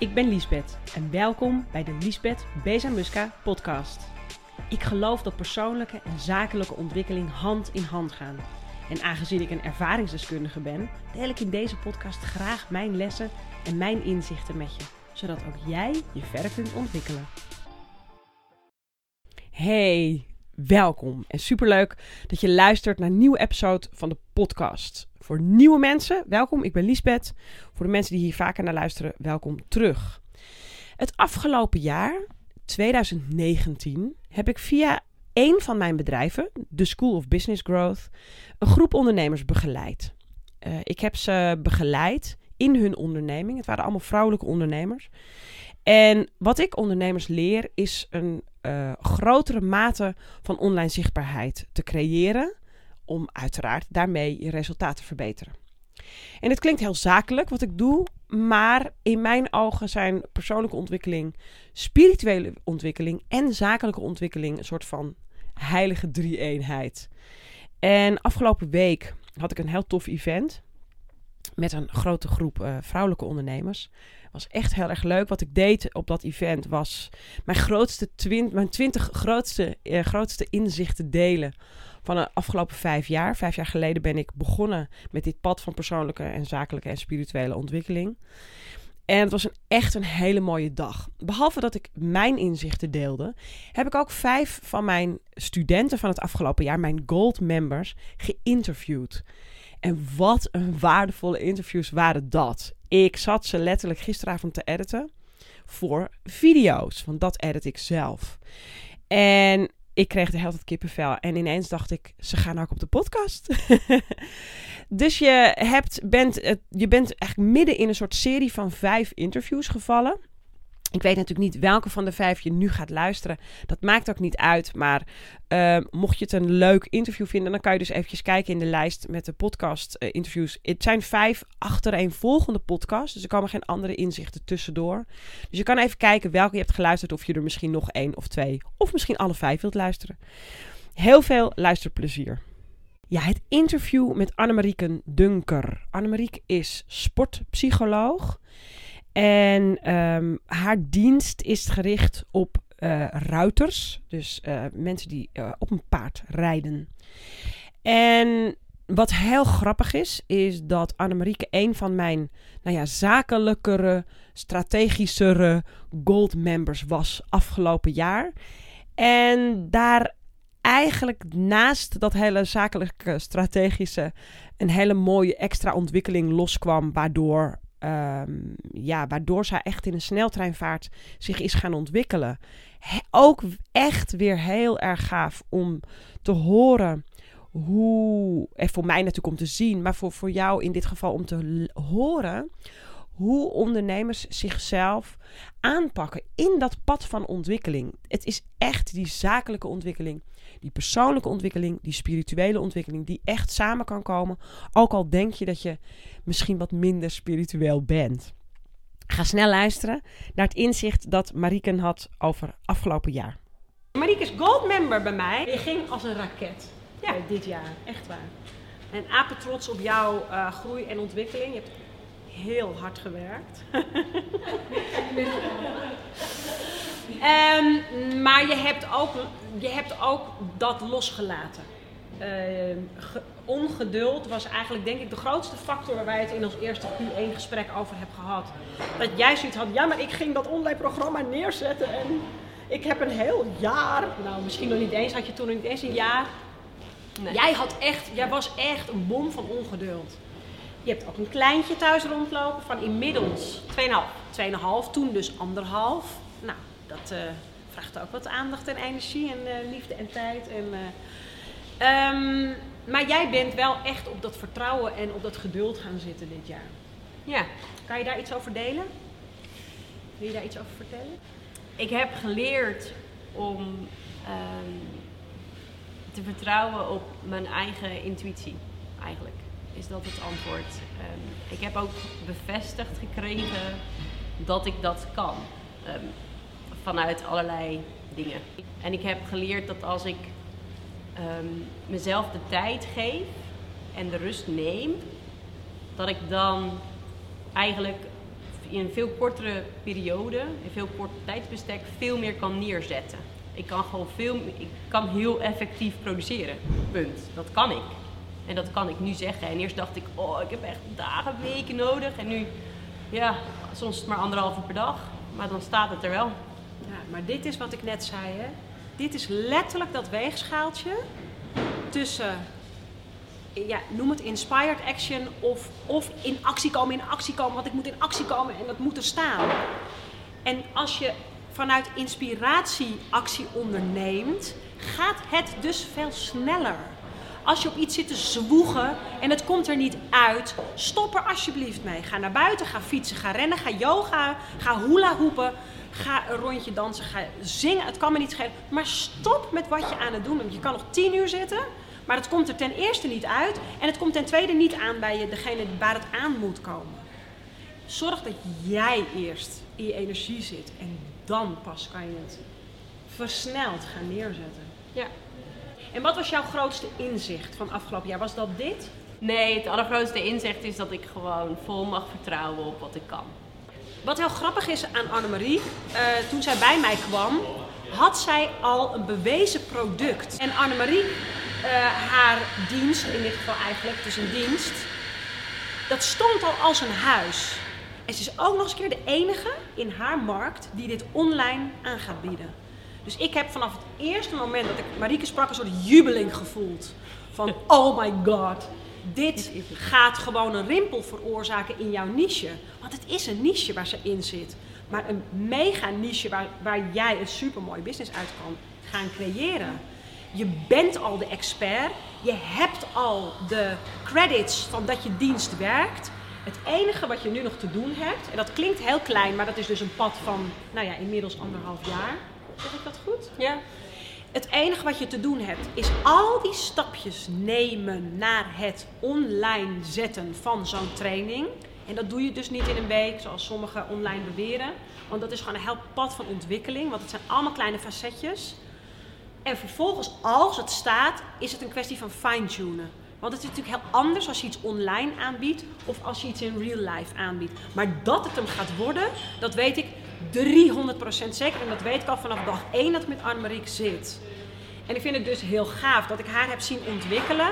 Ik ben Liesbeth en welkom bij de Liesbeth Bezamuska podcast. Ik geloof dat persoonlijke en zakelijke ontwikkeling hand in hand gaan. En aangezien ik een ervaringsdeskundige ben, deel ik in deze podcast graag mijn lessen en mijn inzichten met je, zodat ook jij je verder kunt ontwikkelen. Hey, welkom en superleuk dat je luistert naar een nieuwe episode van de podcast. Voor nieuwe mensen, welkom, ik ben Liesbeth. Voor de mensen die hier vaker naar luisteren, welkom terug. Het afgelopen jaar, 2019, heb ik via één van mijn bedrijven, de School of Business Growth, een groep ondernemers begeleid. Uh, ik heb ze begeleid in hun onderneming. Het waren allemaal vrouwelijke ondernemers. En wat ik ondernemers leer is een uh, grotere mate van online zichtbaarheid te creëren. Om uiteraard daarmee je resultaten te verbeteren. En het klinkt heel zakelijk wat ik doe, maar in mijn ogen zijn persoonlijke ontwikkeling, spirituele ontwikkeling en zakelijke ontwikkeling een soort van heilige drie-eenheid. En afgelopen week had ik een heel tof event met een grote groep uh, vrouwelijke ondernemers was echt heel erg leuk. Wat ik deed op dat event was mijn grootste twint, mijn twintig grootste, eh, grootste inzichten delen van de afgelopen vijf jaar. Vijf jaar geleden ben ik begonnen met dit pad van persoonlijke en zakelijke en spirituele ontwikkeling. En het was een, echt een hele mooie dag. Behalve dat ik mijn inzichten deelde, heb ik ook vijf van mijn studenten van het afgelopen jaar, mijn gold members, geïnterviewd. En wat een waardevolle interviews waren dat. Ik zat ze letterlijk gisteravond te editen voor video's, want dat edit ik zelf. En ik kreeg de hele tijd kippenvel. En ineens dacht ik, ze gaan ook op de podcast. dus je, hebt, bent, je bent eigenlijk midden in een soort serie van vijf interviews gevallen. Ik weet natuurlijk niet welke van de vijf je nu gaat luisteren. Dat maakt ook niet uit. Maar uh, mocht je het een leuk interview vinden, dan kan je dus eventjes kijken in de lijst met de podcast uh, interviews. Het zijn vijf achtereenvolgende podcasts. Dus er komen geen andere inzichten tussendoor. Dus je kan even kijken welke je hebt geluisterd. Of je er misschien nog één of twee. Of misschien alle vijf wilt luisteren. Heel veel luisterplezier. Ja, het interview met Annemarieke Dunker. Annemarieke is sportpsycholoog. En um, haar dienst is gericht op uh, ruiters, dus uh, mensen die uh, op een paard rijden. En wat heel grappig is, is dat Annemarieke een van mijn nou ja, zakelijkere, strategischere gold members was afgelopen jaar. En daar eigenlijk naast dat hele zakelijke, strategische, een hele mooie extra ontwikkeling loskwam, waardoor um, ja, waardoor zij echt in een sneltreinvaart zich is gaan ontwikkelen. ook echt weer heel erg gaaf om te horen hoe, en voor mij natuurlijk om te zien, maar voor, voor jou in dit geval om te horen hoe ondernemers zichzelf aanpakken in dat pad van ontwikkeling. Het is echt die zakelijke ontwikkeling, die persoonlijke ontwikkeling, die spirituele ontwikkeling, die echt samen kan komen. Ook al denk je dat je misschien wat minder spiritueel bent. Ga snel luisteren naar het inzicht dat Mariken had over afgelopen jaar. Marieke is gold member bij mij. Je ging als een raket ja. dit jaar, echt waar. En apen trots op jouw uh, groei en ontwikkeling. Je hebt heel hard gewerkt. um, maar je hebt, ook, je hebt ook dat losgelaten. Uh, ongeduld was eigenlijk denk ik de grootste factor waar wij het in ons eerste Q1 gesprek over hebben gehad. Dat jij zoiets had, ja maar ik ging dat online programma neerzetten en ik heb een heel jaar, nou misschien nog niet eens, had je toen nog niet eens een jaar. Nee. Jij, had echt, jij was echt een bom van ongeduld. Je hebt ook een kleintje thuis rondlopen van inmiddels 2,5, 2,5 toen dus anderhalf. Nou, dat uh, vraagt ook wat aandacht en energie en uh, liefde en tijd. En, uh, um, maar jij bent wel echt op dat vertrouwen en op dat geduld gaan zitten dit jaar. Ja. Kan je daar iets over delen? Wil je daar iets over vertellen? Ik heb geleerd om um, te vertrouwen op mijn eigen intuïtie, eigenlijk is dat het antwoord. Um, ik heb ook bevestigd gekregen dat ik dat kan. Um, vanuit allerlei dingen. En ik heb geleerd dat als ik um, mezelf de tijd geef en de rust neem, dat ik dan eigenlijk in een veel kortere periode, in veel korter tijdsbestek, veel meer kan neerzetten. Ik kan gewoon veel, ik kan heel effectief produceren. Punt. Dat kan ik. En dat kan ik nu zeggen. En eerst dacht ik, oh, ik heb echt dagen, weken nodig. En nu, ja, soms maar anderhalf uur per dag. Maar dan staat het er wel. Ja, maar dit is wat ik net zei, hè. Dit is letterlijk dat weegschaaltje tussen, ja, noem het inspired action of, of in actie komen, in actie komen. Want ik moet in actie komen en dat moet er staan. En als je vanuit inspiratie actie onderneemt, gaat het dus veel sneller. Als je op iets zit te zwoegen en het komt er niet uit, stop er alsjeblieft mee. Ga naar buiten, ga fietsen, ga rennen, ga yoga, ga hula hoepen, ga een rondje dansen, ga zingen. Het kan me niet schelen, maar stop met wat je aan het doen bent. Je kan nog tien uur zitten, maar het komt er ten eerste niet uit en het komt ten tweede niet aan bij degene waar het aan moet komen. Zorg dat jij eerst in je energie zit en dan pas kan je het versneld gaan neerzetten. Ja. En wat was jouw grootste inzicht van afgelopen jaar? Was dat dit? Nee, het allergrootste inzicht is dat ik gewoon vol mag vertrouwen op wat ik kan. Wat heel grappig is aan Annemarie, uh, toen zij bij mij kwam, had zij al een bewezen product. En Annemarie, uh, haar dienst, in dit geval eigenlijk, is een dienst, dat stond al als een huis. En ze is ook nog eens keer de enige in haar markt die dit online aan gaat bieden. Dus ik heb vanaf het eerste moment dat ik Marieke sprak een soort jubeling gevoeld. Van oh my god, dit gaat gewoon een rimpel veroorzaken in jouw niche. Want het is een niche waar ze in zit. Maar een mega niche waar, waar jij een supermooi business uit kan gaan creëren. Je bent al de expert. Je hebt al de credits van dat je dienst werkt. Het enige wat je nu nog te doen hebt, en dat klinkt heel klein, maar dat is dus een pad van, nou ja, inmiddels anderhalf jaar. Zeg ik dat goed? Ja. Het enige wat je te doen hebt, is al die stapjes nemen naar het online zetten van zo'n training. En dat doe je dus niet in een week, zoals sommigen online beweren. Want dat is gewoon een heel pad van ontwikkeling, want het zijn allemaal kleine facetjes. En vervolgens, als het staat, is het een kwestie van fine-tunen. Want het is natuurlijk heel anders als je iets online aanbiedt of als je iets in real life aanbiedt. Maar dat het hem gaat worden, dat weet ik 300% zeker. En dat weet ik al vanaf dag 1 dat ik met Annemariek zit. En ik vind het dus heel gaaf dat ik haar heb zien ontwikkelen.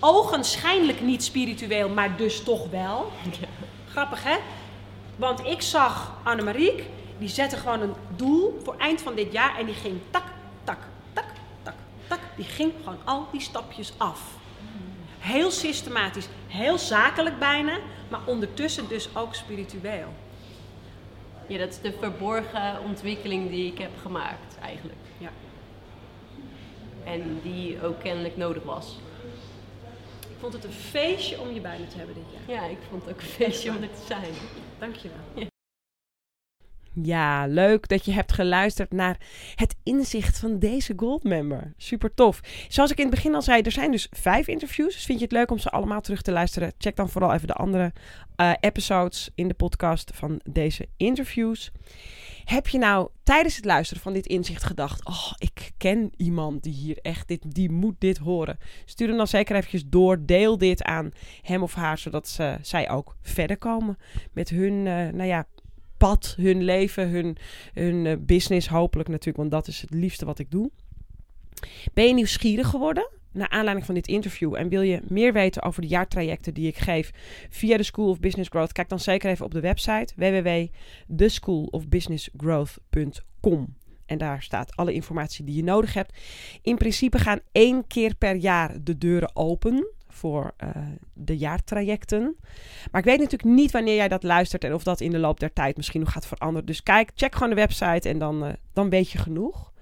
Ogenschijnlijk niet spiritueel, maar dus toch wel. Grappig hè? Want ik zag Annemariek, die zette gewoon een doel voor eind van dit jaar en die ging tak, tak, tak, tak, tak. Die ging gewoon al die stapjes af. Heel systematisch, heel zakelijk bijna, maar ondertussen dus ook spiritueel. Ja, dat is de verborgen ontwikkeling die ik heb gemaakt eigenlijk. Ja. En die ook kennelijk nodig was. Ik vond het een feestje om je bij me te hebben dit jaar. Ja, ik vond het ook een feestje om er te zijn. Dankjewel. Ja. Ja, leuk dat je hebt geluisterd naar het inzicht van deze Goldmember. Super tof. Zoals ik in het begin al zei, er zijn dus vijf interviews. Dus vind je het leuk om ze allemaal terug te luisteren? Check dan vooral even de andere uh, episodes in de podcast van deze interviews. Heb je nou tijdens het luisteren van dit inzicht gedacht: Oh, ik ken iemand die hier echt dit, die moet dit horen? Stuur hem dan zeker eventjes door. Deel dit aan hem of haar, zodat ze, zij ook verder komen met hun, uh, nou ja, hun leven, hun, hun uh, business hopelijk natuurlijk, want dat is het liefste wat ik doe. Ben je nieuwsgierig geworden? Naar aanleiding van dit interview en wil je meer weten over de jaartrajecten die ik geef via de School of Business Growth, kijk dan zeker even op de website www.theschoolofbusinessgrowth.com. En daar staat alle informatie die je nodig hebt. In principe gaan één keer per jaar de deuren open voor uh, de jaartrajecten. Maar ik weet natuurlijk niet wanneer jij dat luistert en of dat in de loop der tijd misschien nog gaat veranderen. Dus kijk, check gewoon de website en dan, uh, dan weet je genoeg.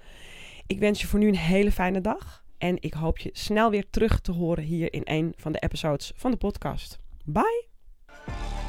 Ik wens je voor nu een hele fijne dag. En ik hoop je snel weer terug te horen hier in een van de episodes van de podcast. Bye!